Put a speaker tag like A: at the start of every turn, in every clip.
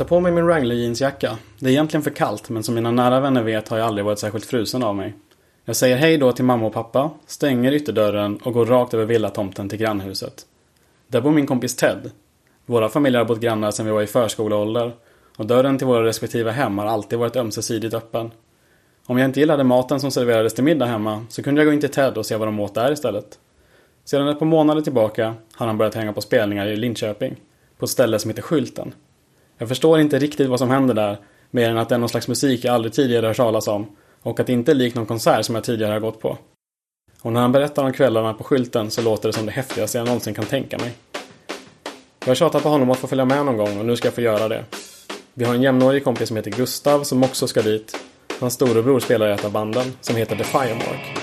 A: tar på mig min Wrangler jeansjacka. Det är egentligen för kallt, men som mina nära vänner vet har jag aldrig varit särskilt frusen av mig. Jag säger hej då till mamma och pappa, stänger ytterdörren och går rakt över villatomten till grannhuset. Där bor min kompis Ted. Våra familjer har bott grannar sedan vi var i förskoleålder och dörren till våra respektive hem har alltid varit ömsesidigt öppen. Om jag inte gillade maten som serverades till middag hemma så kunde jag gå in till Ted och se vad de åt där istället. Sedan ett par månader tillbaka har han börjat hänga på spelningar i Linköping. På ett ställe som heter Skylten. Jag förstår inte riktigt vad som händer där, mer än att det är någon slags musik jag aldrig tidigare hört talas om och att det inte är likt någon konsert som jag tidigare har gått på. Och när han berättar om kvällarna på skylten så låter det som det häftigaste jag någonsin kan tänka mig. Jag har tjatat på honom att få följa med någon gång och nu ska jag få göra det. Vi har en jämnårig kompis som heter Gustav som också ska dit. Hans storebror spelar i ett av banden som heter The Firemark.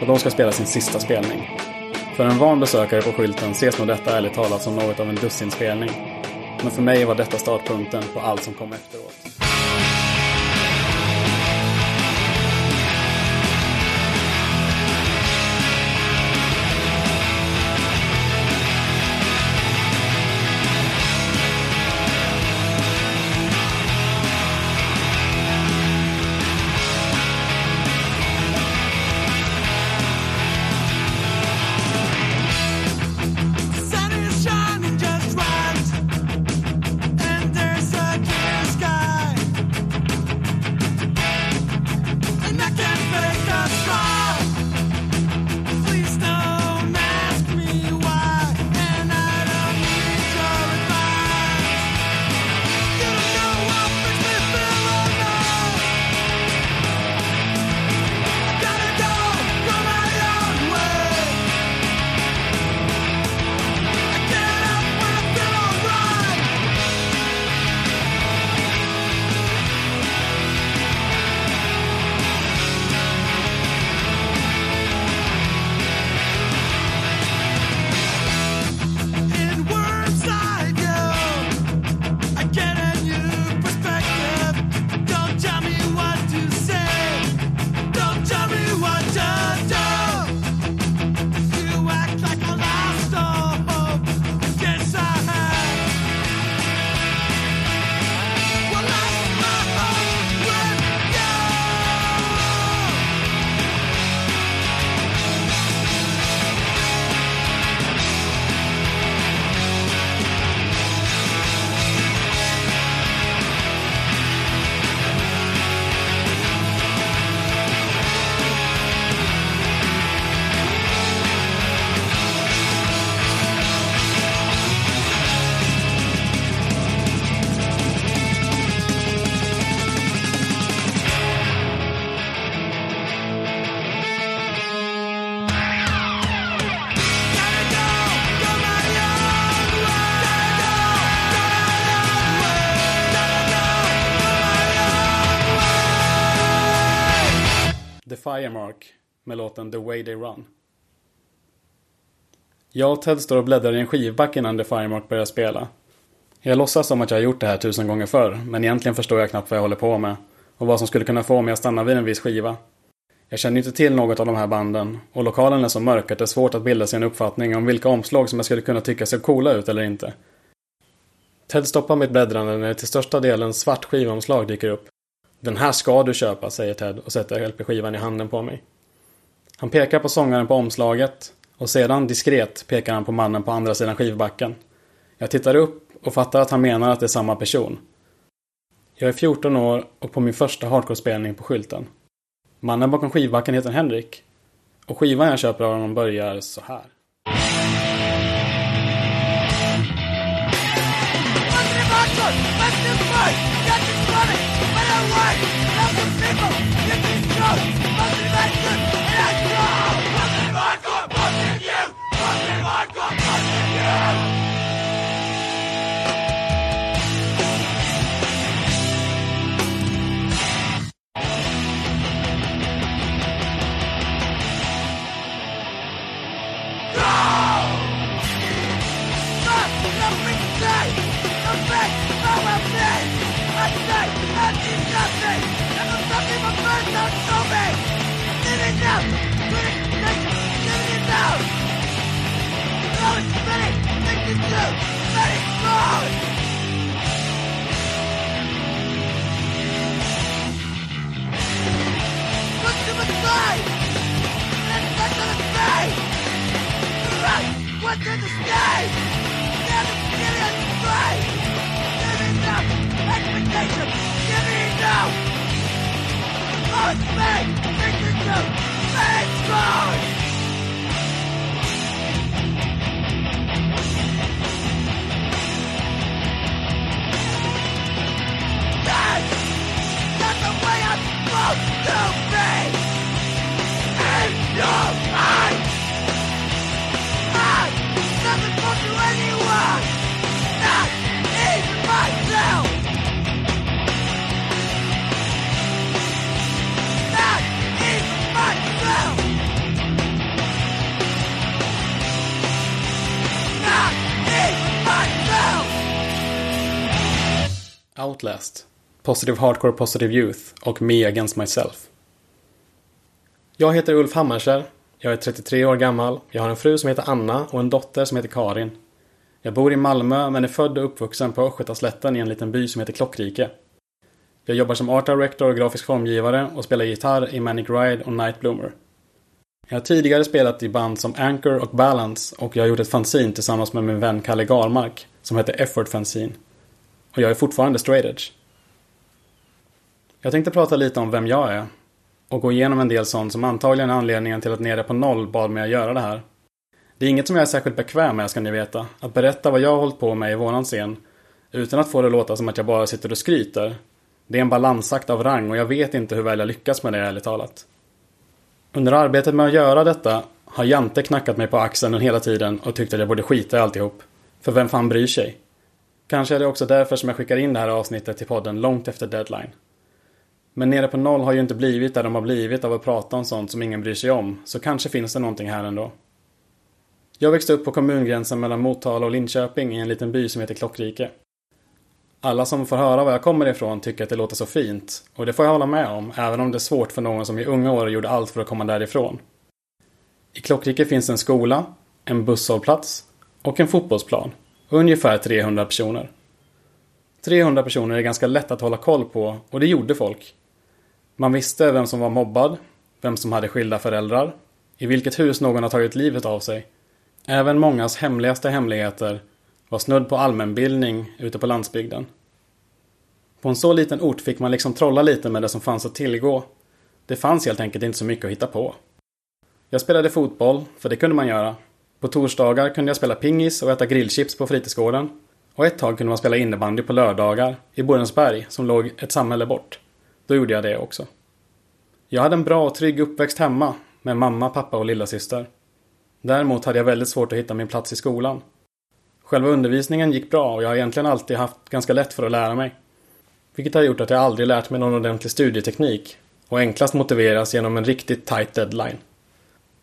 A: Och de ska spela sin sista spelning. För en van besökare på skylten ses nog detta ärligt talat som något av en dussinspelning. Men för mig var detta startpunkten på allt som kom efteråt. Firemark med låten The Way They Run. Jag och Ted står och bläddrar i en skivback innan The Firemark börjar spela. Jag låtsas som att jag har gjort det här tusen gånger förr, men egentligen förstår jag knappt vad jag håller på med och vad som skulle kunna få mig att stanna vid en viss skiva. Jag känner inte till något av de här banden och lokalen är så mörk att det är svårt att bilda sig en uppfattning om vilka omslag som jag skulle kunna tycka ser coola ut eller inte. Ted stoppar mitt bläddrande när det till största delen svart skivomslag dyker upp. Den här ska du köpa, säger Ted och sätter LP-skivan i handen på mig. Han pekar på sångaren på omslaget och sedan diskret pekar han på mannen på andra sidan skivbacken. Jag tittar upp och fattar att han menar att det är samma person. Jag är 14 år och på min första hardcore-spelning på skylten. Mannen bakom skivbacken heter Henrik. Och skivan jag köper av honom börjar så här.
B: night, the best of a bitch. At say. I need nothing. Never the my friends so big. Get it up, Put it, take it, it now. Throw it, spin it, take it through. Let it fall. And it's to The Right, what's in the sky? Please! Give me enough expectation! Give me me the supposed to be in your mind.
A: Outlast, Positive Hardcore Positive Youth och Me Against Myself. Jag heter Ulf Hammarskär. Jag är 33 år gammal. Jag har en fru som heter Anna och en dotter som heter Karin. Jag bor i Malmö men är född och uppvuxen på Östgötaslätten i en liten by som heter Klockrike. Jag jobbar som art director och grafisk formgivare och spelar gitarr i Manic Ride och Night Bloomer. Jag har tidigare spelat i band som Anchor och Balance och jag har gjort ett fanzine tillsammans med min vän Kalle Garmark som heter Effort Fanzine. Och jag är fortfarande straight edge. Jag tänkte prata lite om vem jag är och gå igenom en del sånt som antagligen är anledningen till att Nere på Noll bad mig att göra det här. Det är inget som jag är särskilt bekväm med ska ni veta. Att berätta vad jag har hållit på med i våran scen utan att få det att låta som att jag bara sitter och skryter. Det är en balansakt av rang och jag vet inte hur väl jag lyckas med det ärligt talat. Under arbetet med att göra detta har Jante knackat mig på axeln hela tiden och tyckt att jag borde skita i alltihop. För vem fan bryr sig? Kanske är det också därför som jag skickar in det här avsnittet till podden långt efter deadline. Men Nere på Noll har ju inte blivit där de har blivit av att prata om sånt som ingen bryr sig om, så kanske finns det någonting här ändå. Jag växte upp på kommungränsen mellan Motala och Linköping i en liten by som heter Klockrike. Alla som får höra var jag kommer ifrån tycker att det låter så fint, och det får jag hålla med om, även om det är svårt för någon som i unga år gjorde allt för att komma därifrån. I Klockrike finns en skola, en busshållplats och en fotbollsplan. Ungefär 300 personer. 300 personer är ganska lätt att hålla koll på och det gjorde folk. Man visste vem som var mobbad, vem som hade skilda föräldrar, i vilket hus någon har tagit livet av sig. Även mångas hemligaste hemligheter var snudd på allmänbildning ute på landsbygden. På en så liten ort fick man liksom trolla lite med det som fanns att tillgå. Det fanns helt enkelt inte så mycket att hitta på. Jag spelade fotboll, för det kunde man göra. På torsdagar kunde jag spela pingis och äta grillchips på fritidsgården. Och ett tag kunde man spela innebandy på lördagar i Borensberg som låg ett samhälle bort. Då gjorde jag det också. Jag hade en bra och trygg uppväxt hemma med mamma, pappa och lillasyster. Däremot hade jag väldigt svårt att hitta min plats i skolan. Själva undervisningen gick bra och jag har egentligen alltid haft ganska lätt för att lära mig. Vilket har gjort att jag aldrig lärt mig någon ordentlig studieteknik och enklast motiveras genom en riktigt tight deadline.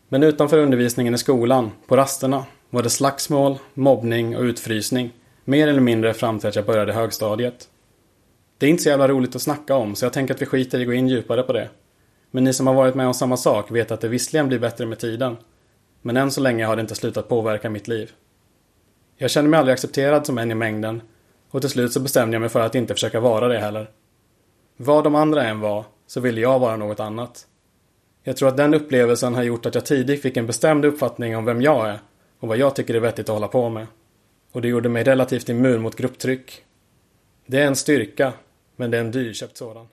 A: Men utanför undervisningen i skolan, på rasterna, var det slagsmål, mobbning och utfrysning. Mer eller mindre fram till att jag började högstadiet. Det är inte så jävla roligt att snacka om, så jag tänker att vi skiter i att gå in djupare på det. Men ni som har varit med om samma sak vet att det visserligen blir bättre med tiden. Men än så länge har det inte slutat påverka mitt liv. Jag kände mig aldrig accepterad som en i mängden och till slut så bestämde jag mig för att inte försöka vara det heller. Vad de andra än var, så ville jag vara något annat. Jag tror att den upplevelsen har gjort att jag tidigt fick en bestämd uppfattning om vem jag är och vad jag tycker är vettigt att hålla på med. Och det gjorde mig relativt immun mot grupptryck. Det är en styrka, men det är en dyrköpt sådan.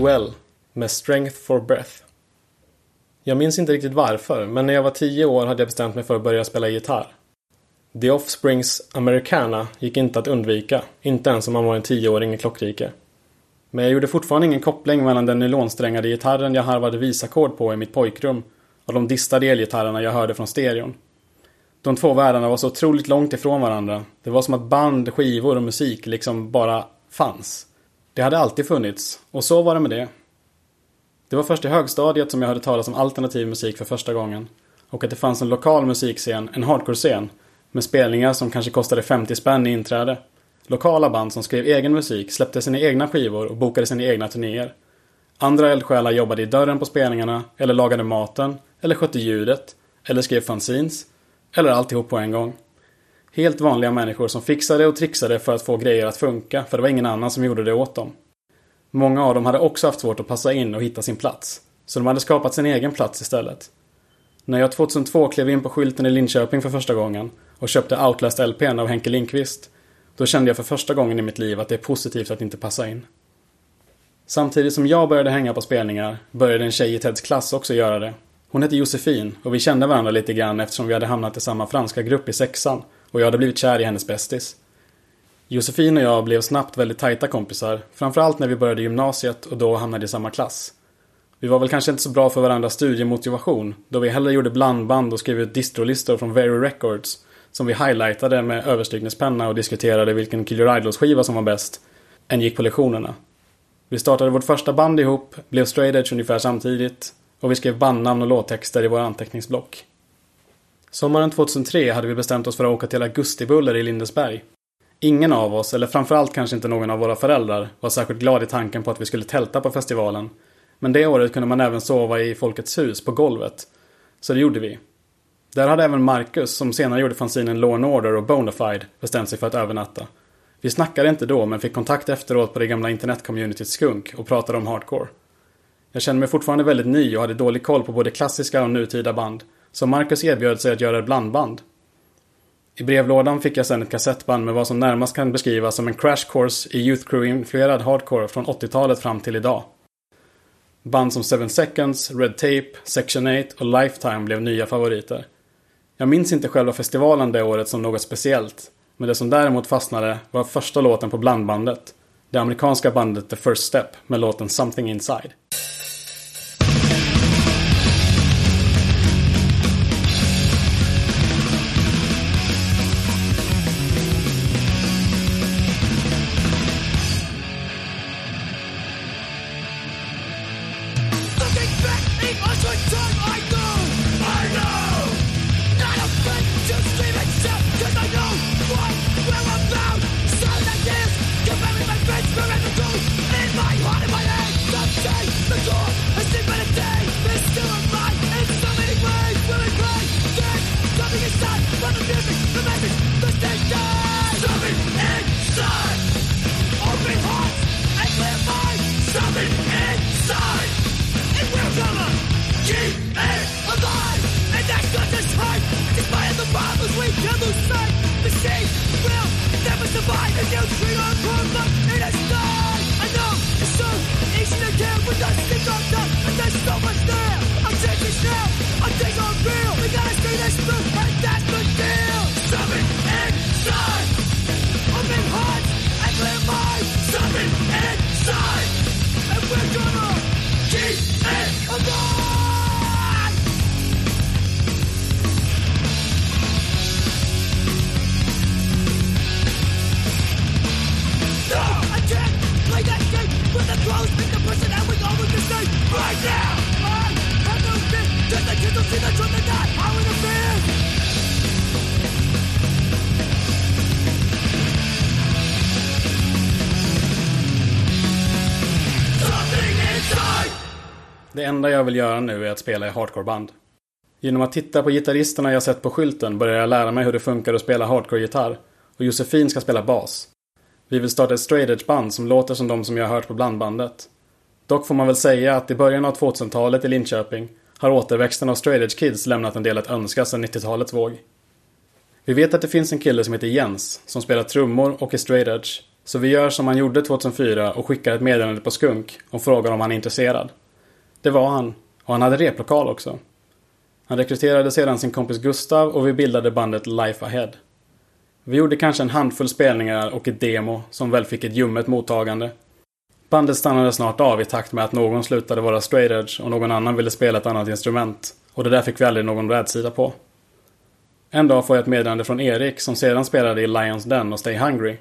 A: Well med Strength for Breath. Jag minns inte riktigt varför, men när jag var tio år hade jag bestämt mig för att börja spela gitarr. The Offsprings Americana gick inte att undvika, inte ens om man var en tioåring i klockrike. Men jag gjorde fortfarande ingen koppling mellan den nylonsträngade gitarren jag harvade visackord på i mitt pojkrum och de distade elgitarrerna jag hörde från stereon. De två världarna var så otroligt långt ifrån varandra. Det var som att band, skivor och musik liksom bara fanns. Det hade alltid funnits, och så var det med det. Det var först i högstadiet som jag hörde talas om alternativ musik för första gången. Och att det fanns en lokal musikscen, en hardcore-scen, med spelningar som kanske kostade 50 spänn i inträde. Lokala band som skrev egen musik, släppte sina egna skivor och bokade sina egna turnéer. Andra eldsjälar jobbade i dörren på spelningarna, eller lagade maten, eller skötte ljudet, eller skrev fanzines, eller alltihop på en gång. Helt vanliga människor som fixade och trixade för att få grejer att funka, för det var ingen annan som gjorde det åt dem. Många av dem hade också haft svårt att passa in och hitta sin plats. Så de hade skapat sin egen plats istället. När jag 2002 klev in på skylten i Linköping för första gången och köpte Outlast-LPn av Henke Lindqvist. Då kände jag för första gången i mitt liv att det är positivt att inte passa in. Samtidigt som jag började hänga på spelningar började en tjej i Teds klass också göra det. Hon hette Josefin och vi kände varandra lite grann eftersom vi hade hamnat i samma franska grupp i sexan och jag hade blivit kär i hennes bästis. Josefin och jag blev snabbt väldigt tajta kompisar, framförallt när vi började gymnasiet och då hamnade i samma klass. Vi var väl kanske inte så bra för varandras studiemotivation, då vi hellre gjorde blandband och skrev ut distrolistor från Very Records, som vi highlightade med överstrykningspenna och diskuterade vilken Killer Idols-skiva som var bäst, än gick på lektionerna. Vi startade vårt första band ihop, blev straight edge ungefär samtidigt, och vi skrev bandnamn och låttexter i våra anteckningsblock. Sommaren 2003 hade vi bestämt oss för att åka till Augustibuller i Lindesberg. Ingen av oss, eller framförallt kanske inte någon av våra föräldrar, var särskilt glad i tanken på att vi skulle tälta på festivalen. Men det året kunde man även sova i Folkets hus på golvet. Så det gjorde vi. Där hade även Marcus, som senare gjorde fanzinen Law and Order och Bonafide, bestämt sig för att övernatta. Vi snackade inte då, men fick kontakt efteråt på det gamla internetcommunityt Skunk och pratade om hardcore. Jag kände mig fortfarande väldigt ny och hade dålig koll på både klassiska och nutida band. Så Marcus erbjöd sig att göra ett blandband. I brevlådan fick jag sedan ett kassettband med vad som närmast kan beskrivas som en crash course i Youth Crew-influerad hardcore från 80-talet fram till idag. Band som Seven Seconds, Red Tape, Section 8 och Lifetime blev nya favoriter. Jag minns inte själva festivalen det året som något speciellt, men det som däremot fastnade var första låten på blandbandet. Det amerikanska bandet The First Step med låten Something Inside. Det enda jag vill göra nu är att spela i hardcoreband. Genom att titta på gitarristerna jag sett på skylten börjar jag lära mig hur det funkar att spela hardcore-gitarr. Och Josefin ska spela bas. Vi vill starta ett straight edge band som låter som de som jag har hört på blandbandet. Dock får man väl säga att i början av 2000-talet i Linköping har återväxten av straight edge kids lämnat en del att önska sedan 90-talets våg. Vi vet att det finns en kille som heter Jens som spelar trummor och är straight edge. Så vi gör som han gjorde 2004 och skickar ett meddelande på Skunk och frågar om han är intresserad. Det var han. Och han hade replokal också. Han rekryterade sedan sin kompis Gustav och vi bildade bandet Life Ahead. Vi gjorde kanske en handfull spelningar och ett demo som väl fick ett ljummet mottagande. Bandet stannade snart av i takt med att någon slutade vara straight edge och någon annan ville spela ett annat instrument. Och det där fick vi aldrig någon rädsida på. En dag får jag ett meddelande från Erik som sedan spelade i Lions Den och Stay Hungry.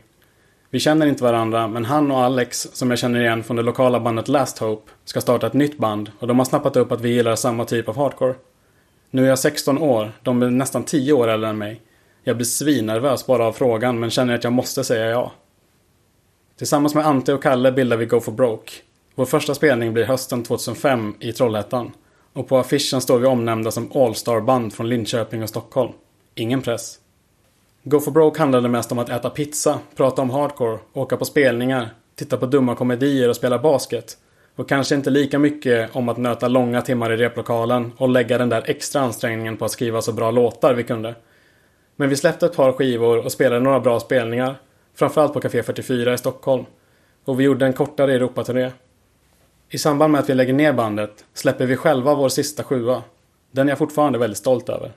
A: Vi känner inte varandra men han och Alex, som jag känner igen från det lokala bandet Last Hope, ska starta ett nytt band och de har snappat upp att vi gillar samma typ av hardcore. Nu är jag 16 år, de är nästan 10 år äldre än mig. Jag blir svinnervös bara av frågan men känner att jag måste säga ja. Tillsammans med Ante och Kalle bildar vi Go for Broke. Vår första spelning blir hösten 2005 i Trollhättan. Och på affischen står vi omnämnda som All-star-band från Linköping och Stockholm. Ingen press. Go for Broke handlade mest om att äta pizza, prata om hardcore, åka på spelningar, titta på dumma komedier och spela basket. Och kanske inte lika mycket om att nöta långa timmar i replokalen och lägga den där extra ansträngningen på att skriva så bra låtar vi kunde. Men vi släppte ett par skivor och spelade några bra spelningar. Framförallt på Café 44 i Stockholm. Och vi gjorde en kortare Europaturné. I samband med att vi lägger ner bandet släpper vi själva vår sista sjua. Den är jag fortfarande väldigt stolt över.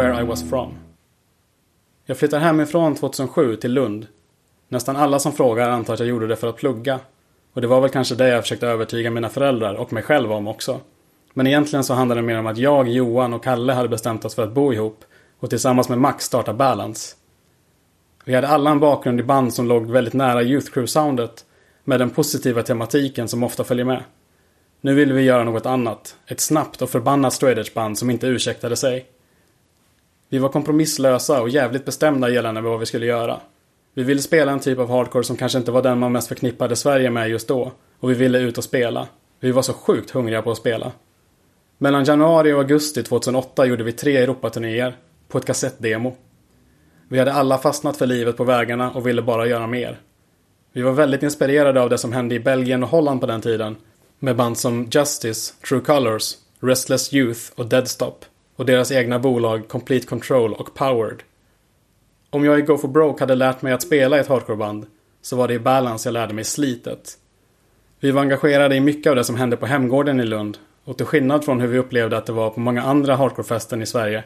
B: Where I Was
A: From. Jag flyttar hemifrån 2007 till Lund. Nästan alla som frågar antar att jag gjorde det för att plugga. Och det var väl kanske det jag försökte övertyga mina föräldrar och mig själv om också. Men egentligen så handlade det mer om att jag, Johan och Kalle hade bestämt oss för att bo ihop och tillsammans med Max starta Balance. Vi hade alla en bakgrund i band som låg väldigt nära Youth Crew-soundet med den positiva tematiken som ofta följer med. Nu ville vi göra något annat. Ett snabbt och förbannat straight edge band som inte ursäktade sig. Vi var kompromisslösa och jävligt bestämda gällande vad vi skulle göra. Vi ville spela en typ av hardcore som kanske inte var den man mest förknippade Sverige med just då. Och vi ville ut och spela. Vi var så sjukt hungriga på att spela. Mellan januari och augusti 2008 gjorde vi tre Europaturnéer. På ett kassettdemo. Vi hade alla fastnat för livet på vägarna och ville bara göra mer. Vi var väldigt inspirerade av det som hände i Belgien och Holland på den tiden. Med band som Justice, True Colors, Restless Youth och Deadstop. Och deras egna bolag Complete Control och Powered. Om jag i Go For Broke hade lärt mig att spela i ett hardcoreband så var det i Balance jag lärde mig slitet. Vi var engagerade i mycket av det som hände på Hemgården i Lund och till skillnad från hur vi upplevde att det var på många andra hardcorefesten i Sverige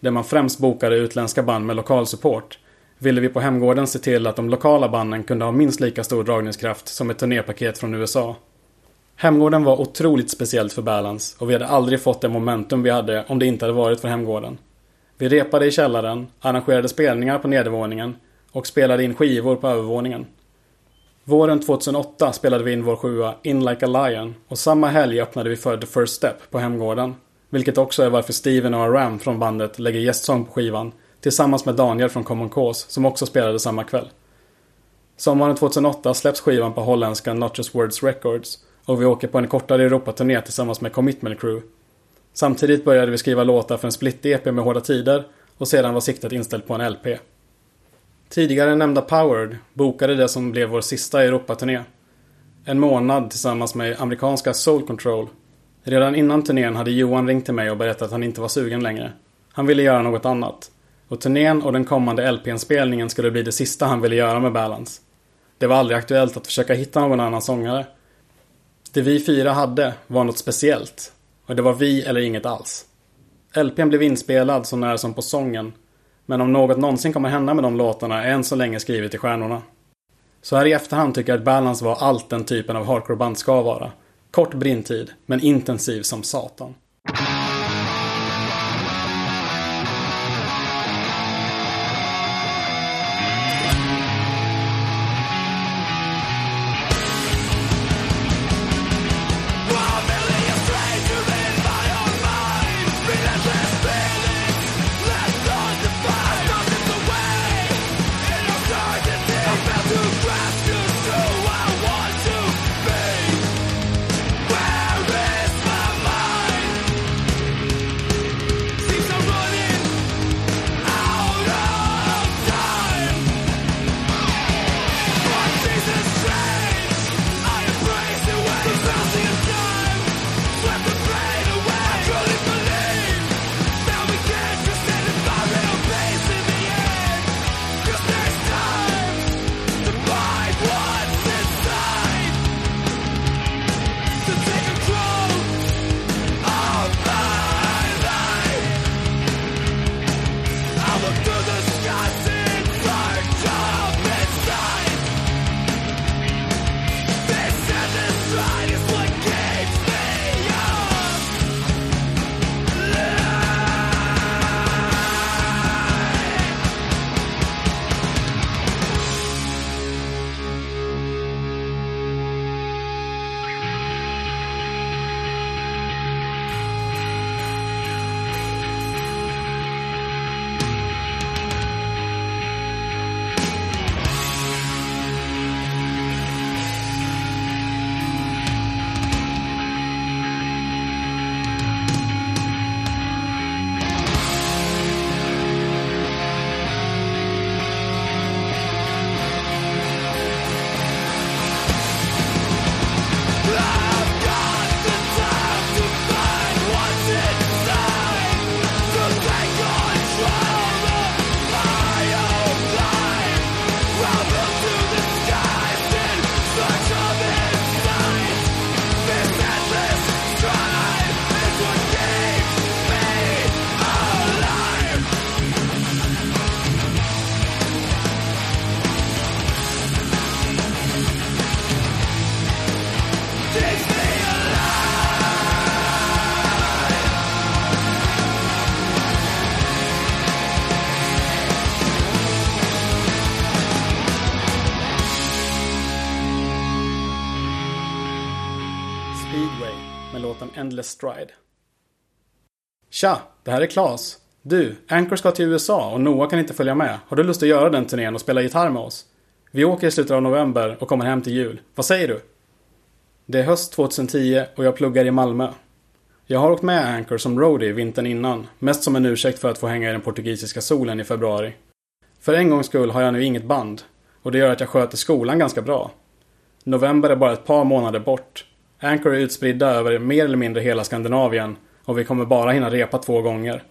A: där man främst bokade utländska band med lokal support ville vi på Hemgården se till att de lokala banden kunde ha minst lika stor dragningskraft som ett turnépaket från USA. Hemgården var otroligt speciellt för Balance och vi hade aldrig fått det momentum vi hade om det inte hade varit för Hemgården. Vi repade i källaren, arrangerade spelningar på nedervåningen och spelade in skivor på övervåningen. Våren 2008 spelade vi in vår sjua In Like a Lion och samma helg öppnade vi för The First Step på Hemgården. Vilket också är varför Steven och Aram från bandet lägger gästsång på skivan tillsammans med Daniel från Common Cause som också spelade samma kväll. Sommaren 2008 släpps skivan på holländska Not Just Words Records och vi åker på en kortare Europaturné tillsammans med Commitment Crew. Samtidigt började vi skriva låtar för en split-EP med Hårda Tider och sedan var siktet inställt på en LP. Tidigare nämnda Powered bokade det som blev vår sista Europaturné. En månad tillsammans med amerikanska Soul Control. Redan innan turnén hade Johan ringt till mig och berättat att han inte var sugen längre. Han ville göra något annat. Och turnén och den kommande LP-inspelningen skulle bli det sista han ville göra med Balance. Det var aldrig aktuellt att försöka hitta någon annan sångare. Det vi fyra hade var något speciellt. Och det var vi eller inget alls. LPn blev inspelad så nära som på sången. Men om något någonsin kommer hända med de låtarna är än så länge skrivet i stjärnorna. Så här i efterhand tycker jag att Balance var allt den typen av hardcoreband ska vara. Kort brintid, men intensiv som satan. Stride. Tja, det här är Klas. Du, Anchor ska till USA och Noah kan inte följa med. Har du lust att göra den turnén och spela gitarr med oss? Vi åker i slutet av november och kommer hem till jul. Vad säger du? Det är höst 2010 och jag pluggar i Malmö. Jag har åkt med Anchor som roadie vintern innan, mest som en ursäkt för att få hänga i den portugisiska solen i februari. För en gångs skull har jag nu inget band och det gör att jag sköter skolan ganska bra. November är bara ett par månader bort. Anchor är utspridda över mer eller mindre hela Skandinavien och vi kommer bara hinna repa två gånger.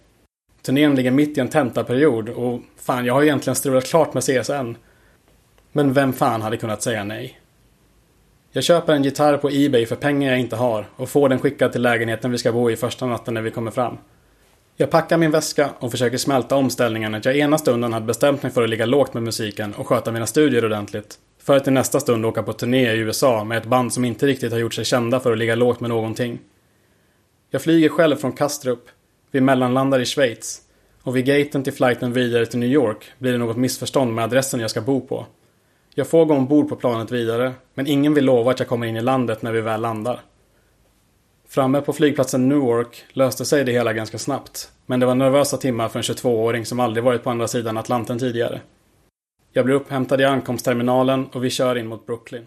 A: Turnén ligger mitt i en tentaperiod och fan, jag har egentligen strulat klart med CSN. Men vem fan hade kunnat säga nej? Jag köper en gitarr på Ebay för pengar jag inte har och får den skickad till lägenheten vi ska bo i första natten när vi kommer fram. Jag packar min väska och försöker smälta omställningen att jag ena stunden hade bestämt mig för att ligga lågt med musiken och sköta mina studier ordentligt. För att i nästa stund åka på turné i USA med ett band som inte riktigt har gjort sig kända för att ligga lågt med någonting. Jag flyger själv från Kastrup. Vi mellanlandar i Schweiz. Och vid gaten till flighten vidare till New York blir det något missförstånd med adressen jag ska bo på. Jag får gå ombord på planet vidare, men ingen vill lova att jag kommer in i landet när vi väl landar. Framme på flygplatsen Newark löste sig det hela ganska snabbt. Men det var nervösa timmar för en 22-åring som aldrig varit på andra sidan Atlanten tidigare. Jag blir upphämtad i ankomstterminalen och vi kör in mot Brooklyn.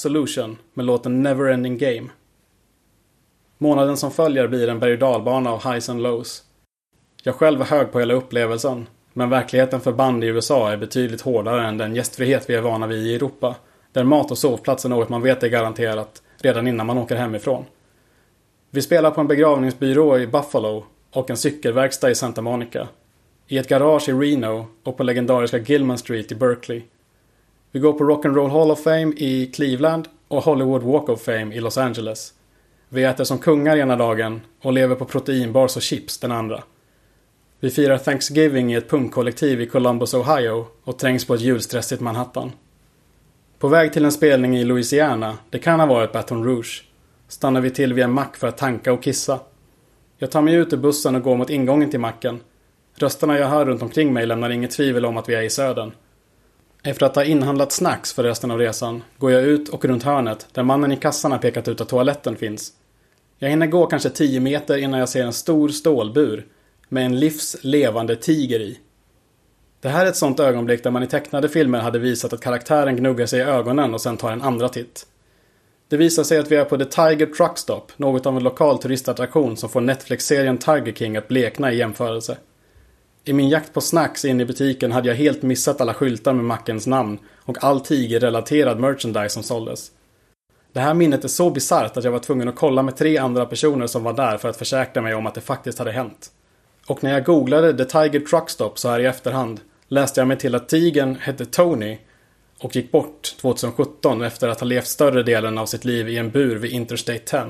A: Absolution med låten Neverending Game. Månaden som följer blir en berg och dalbana av highs and lows. Jag själv är hög på hela upplevelsen, men verkligheten för band i USA är betydligt hårdare än den gästfrihet vi är vana vid i Europa, där mat och sovplats är något man vet är garanterat redan innan man åker hemifrån. Vi spelar på en begravningsbyrå i Buffalo och en cykelverkstad i Santa Monica. I ett garage i Reno och på legendariska Gilman Street i Berkeley. Vi går på Rock'n'Roll Hall of Fame i Cleveland och Hollywood Walk of Fame i Los Angeles. Vi äter som kungar ena dagen och lever på proteinbars och chips den andra. Vi firar Thanksgiving i ett punkkollektiv i Columbus, Ohio och trängs på ett julstressigt Manhattan. På väg till en spelning i Louisiana, det kan ha varit Baton Rouge, stannar vi till vid en mack för att tanka och kissa. Jag tar mig ut ur bussen och går mot ingången till macken. Rösterna jag hör runt omkring mig lämnar inget tvivel om att vi är i södern. Efter att ha inhandlat snacks för resten av resan går jag ut och runt hörnet där mannen i kassan har pekat ut att toaletten finns. Jag hinner gå kanske 10 meter innan jag ser en stor stålbur med en livs levande tiger i. Det här är ett sånt ögonblick där man i tecknade filmer hade visat att karaktären gnuggar sig i ögonen och sen tar en andra titt. Det visar sig att vi är på The Tiger Truck Stop, något av en lokal turistattraktion som får Netflix-serien Tiger King att blekna i jämförelse. I min jakt på snacks in i butiken hade jag helt missat alla skyltar med mackens namn och all tigerrelaterad merchandise som såldes. Det här minnet är så bisarrt att jag var tvungen att kolla med tre andra personer som var där för att försäkra mig om att det faktiskt hade hänt. Och när jag googlade The Tiger Truck Stop så här i efterhand läste jag mig till att tigern hette Tony och gick bort 2017 efter att ha levt större delen av sitt liv i en bur vid Interstate 10.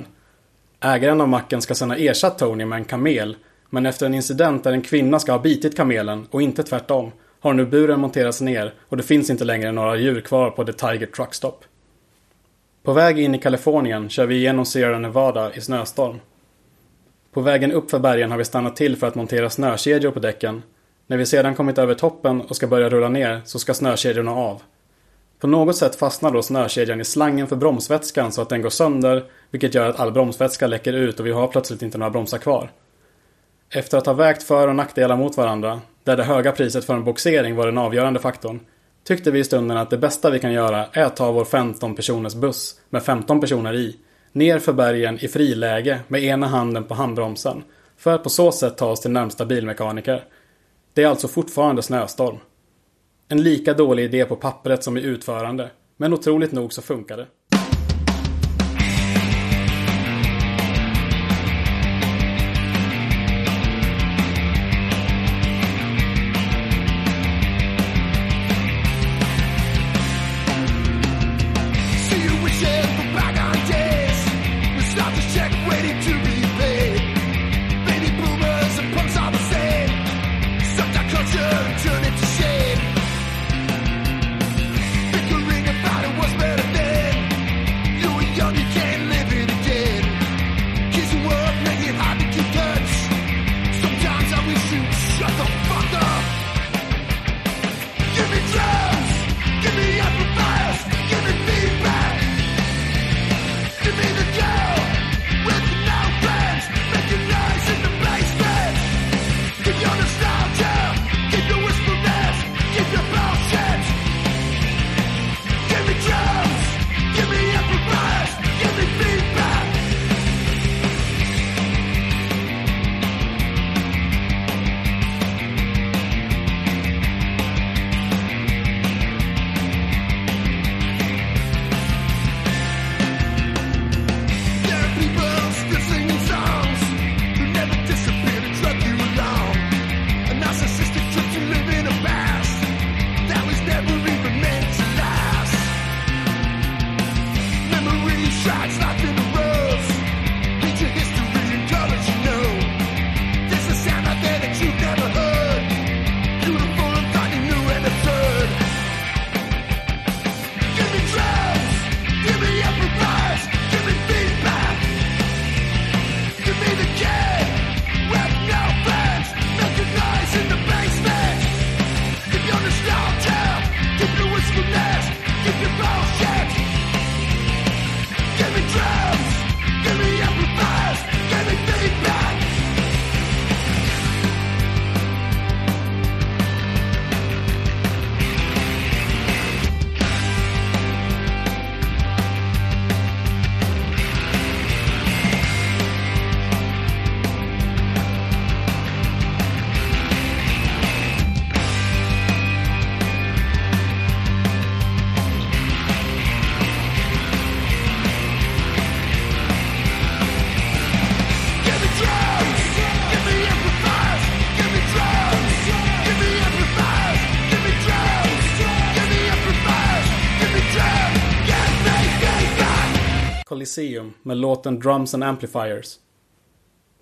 A: Ägaren av macken ska sedan ha ersatt Tony med en kamel men efter en incident där en kvinna ska ha bitit kamelen och inte tvärtom har nu buren monterats ner och det finns inte längre några djur kvar på The Tiger Truck Stop. På väg in i Kalifornien kör vi igenom Sierra Nevada i snöstorm. På vägen upp för bergen har vi stannat till för att montera snökedjor på däcken. När vi sedan kommit över toppen och ska börja rulla ner så ska snökedjorna av. På något sätt fastnar då snökedjan i slangen för bromsvätskan så att den går sönder, vilket gör att all bromsvätska läcker ut och vi har plötsligt inte några bromsar kvar. Efter att ha vägt för och nackdelar mot varandra, där det höga priset för en boxering var den avgörande faktorn, tyckte vi i stunden att det bästa vi kan göra är att ta vår 15 personers buss med 15 personer i, ner för bergen i friläge med ena handen på handbromsen, för att på så sätt ta oss till närmsta bilmekaniker. Det är alltså fortfarande snöstorm. En lika dålig idé på pappret som i utförande, men otroligt nog så funkar det. Coliseum med låten Drums and Amplifiers.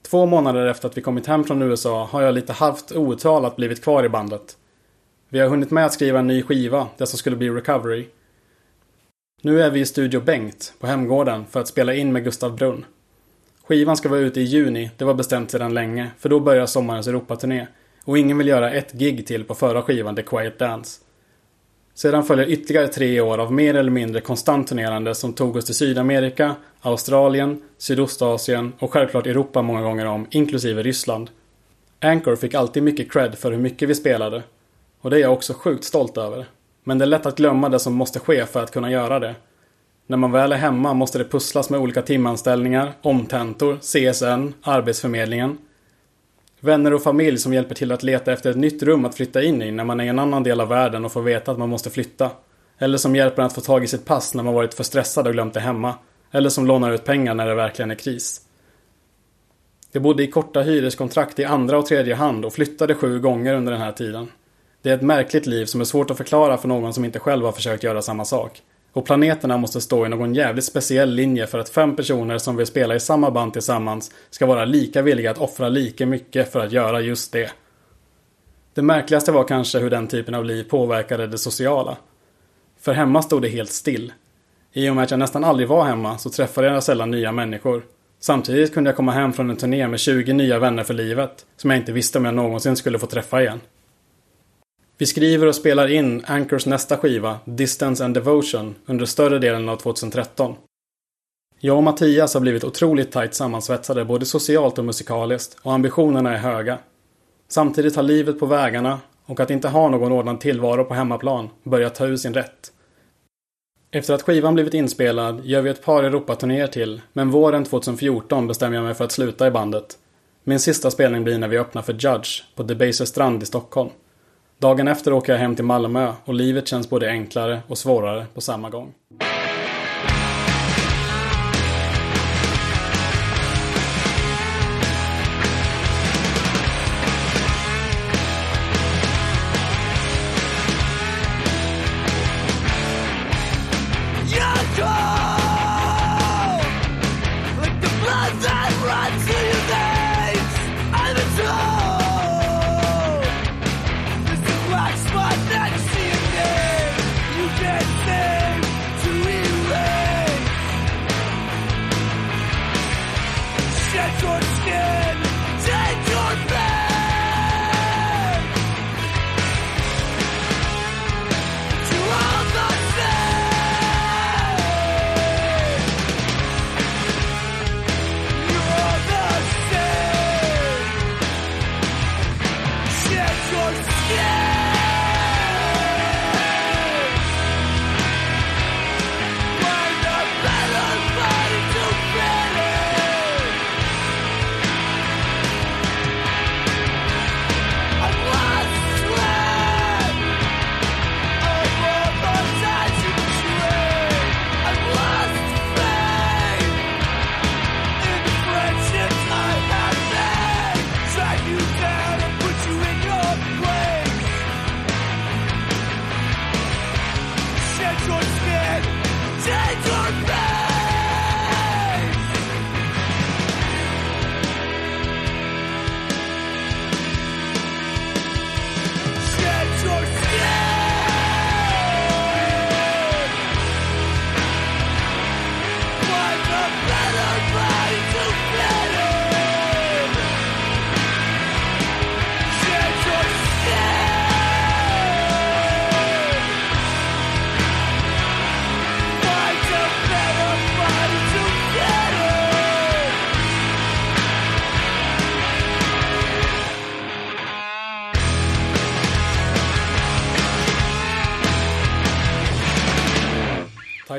A: Två månader efter att vi kommit hem från USA har jag lite halvt outtalat blivit kvar i bandet. Vi har hunnit med att skriva en ny skiva, det som skulle bli Recovery. Nu är vi i Studio Bengt på Hemgården för att spela in med Gustav Brunn. Skivan ska vara ute i juni, det var bestämt sedan länge, för då börjar sommarens Europaturné. Och ingen vill göra ett gig till på förra skivan, The Quiet Dance. Sedan följer ytterligare tre år av mer eller mindre konstant turnerande som tog oss till Sydamerika, Australien, Sydostasien och självklart Europa många gånger om, inklusive Ryssland. Anchor fick alltid mycket cred för hur mycket vi spelade. Och det är jag också sjukt stolt över. Men det är lätt att glömma det som måste ske för att kunna göra det. När man väl är hemma måste det pusslas med olika timanställningar, omtentor, CSN, Arbetsförmedlingen. Vänner och familj som hjälper till att leta efter ett nytt rum att flytta in i när man är i en annan del av världen och får veta att man måste flytta. Eller som hjälper en att få tag i sitt pass när man varit för stressad och glömt det hemma. Eller som lånar ut pengar när det verkligen är kris. Jag bodde i korta hyreskontrakt i andra och tredje hand och flyttade sju gånger under den här tiden. Det är ett märkligt liv som är svårt att förklara för någon som inte själv har försökt göra samma sak. Och planeterna måste stå i någon jävligt speciell linje för att fem personer som vill spela i samma band tillsammans ska vara lika villiga att offra lika mycket för att göra just det. Det märkligaste var kanske hur den typen av liv påverkade det sociala. För hemma stod det helt still. I och med att jag nästan aldrig var hemma så träffade jag sällan nya människor. Samtidigt kunde jag komma hem från en turné med 20 nya vänner för livet, som jag inte visste om jag någonsin skulle få träffa igen. Vi skriver och spelar in Anchors nästa skiva, Distance and Devotion, under större delen av 2013. Jag och Mattias har blivit otroligt tajt sammansvetsade både socialt och musikaliskt och ambitionerna är höga. Samtidigt har livet på vägarna och att inte ha någon ordnad tillvaro på hemmaplan börjat ta ur sin rätt. Efter att skivan blivit inspelad gör vi ett par Europaturnéer till, men våren 2014 bestämmer jag mig för att sluta i bandet. Min sista spelning blir när vi öppnar för Judge på Debaser strand i Stockholm. Dagen efter åker jag hem till Malmö och livet känns både enklare och svårare på samma gång.
B: Shed your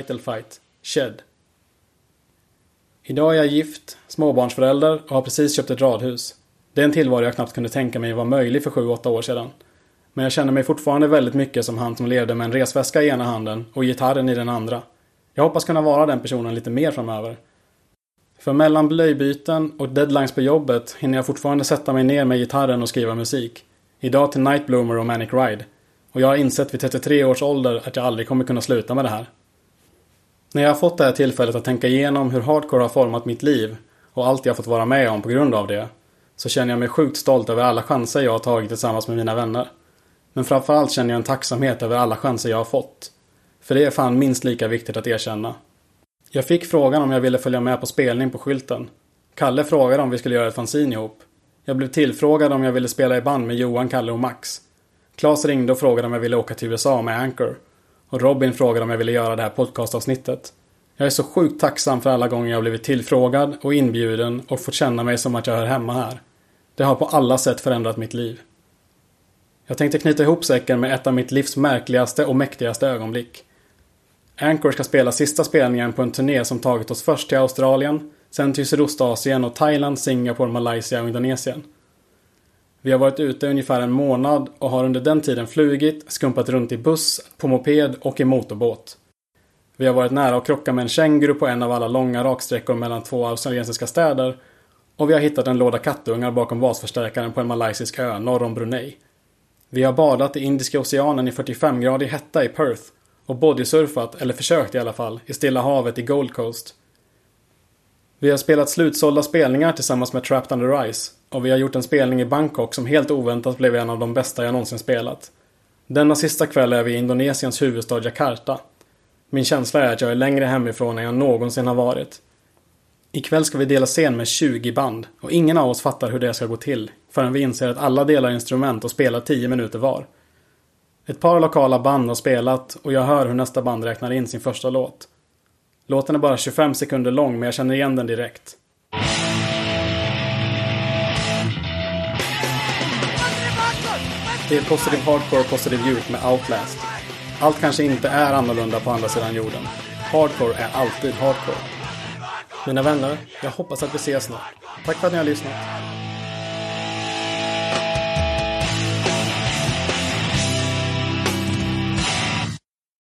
A: Title Fight Shed Idag är jag gift, småbarnsförälder och har precis köpt ett radhus. Det är en tillvaro jag knappt kunde tänka mig var möjlig för 7-8 år sedan. Men jag känner mig fortfarande väldigt mycket som han som levde med en resväska i ena handen och gitarren i den andra. Jag hoppas kunna vara den personen lite mer framöver. För mellan blöjbyten och deadlines på jobbet hinner jag fortfarande sätta mig ner med gitarren och skriva musik. Idag till night bloomer och Manic Ride. Och jag har insett vid 33 års ålder att jag aldrig kommer kunna sluta med det här. När jag har fått det här tillfället att tänka igenom hur hardcore har format mitt liv och allt jag fått vara med om på grund av det så känner jag mig sjukt stolt över alla chanser jag har tagit tillsammans med mina vänner. Men framförallt känner jag en tacksamhet över alla chanser jag har fått. För det är fan minst lika viktigt att erkänna. Jag fick frågan om jag ville följa med på spelning på skylten. Kalle frågade om vi skulle göra ett fanzine ihop. Jag blev tillfrågad om jag ville spela i band med Johan, Kalle och Max. Klas ringde och frågade om jag ville åka till USA med Anchor. Och Robin frågade om jag ville göra det här podcastavsnittet. Jag är så sjukt tacksam för alla gånger jag blivit tillfrågad och inbjuden och fått känna mig som att jag hör hemma här. Det har på alla sätt förändrat mitt liv. Jag tänkte knyta ihop säcken med ett av mitt livs märkligaste och mäktigaste ögonblick. Anchor ska spela sista spelningen på en turné som tagit oss först till Australien, sen till Sydostasien och Thailand, Singapore, Malaysia och Indonesien. Vi har varit ute ungefär en månad och har under den tiden flugit, skumpat runt i buss, på moped och i motorbåt. Vi har varit nära att krocka med en känguru på en av alla långa raksträckor mellan två australiensiska städer och vi har hittat en låda kattungar bakom basförstärkaren på en malaysisk ö norr om Brunei. Vi har badat i Indiska oceanen i 45-gradig hetta i Perth och bodysurfat, eller försökt i alla fall, i Stilla havet i Gold Coast. Vi har spelat slutsålda spelningar tillsammans med Trapped Under Ice och vi har gjort en spelning i Bangkok som helt oväntat blev en av de bästa jag någonsin spelat. Denna sista kväll är vi i Indonesiens huvudstad Jakarta. Min känsla är att jag är längre hemifrån än jag någonsin har varit. Ikväll ska vi dela scen med 20 band och ingen av oss fattar hur det ska gå till förrän vi inser att alla delar instrument och spelar 10 minuter var. Ett par lokala band har spelat och jag hör hur nästa band räknar in sin första låt. Låten är bara 25 sekunder lång men jag känner igen den direkt. Det är Positive Hardcore och Positive Youth med Outlast. Allt kanske inte är annorlunda på andra sidan jorden. Hardcore är alltid hardcore. Mina vänner, jag hoppas att vi ses snart. Tack för att ni har lyssnat.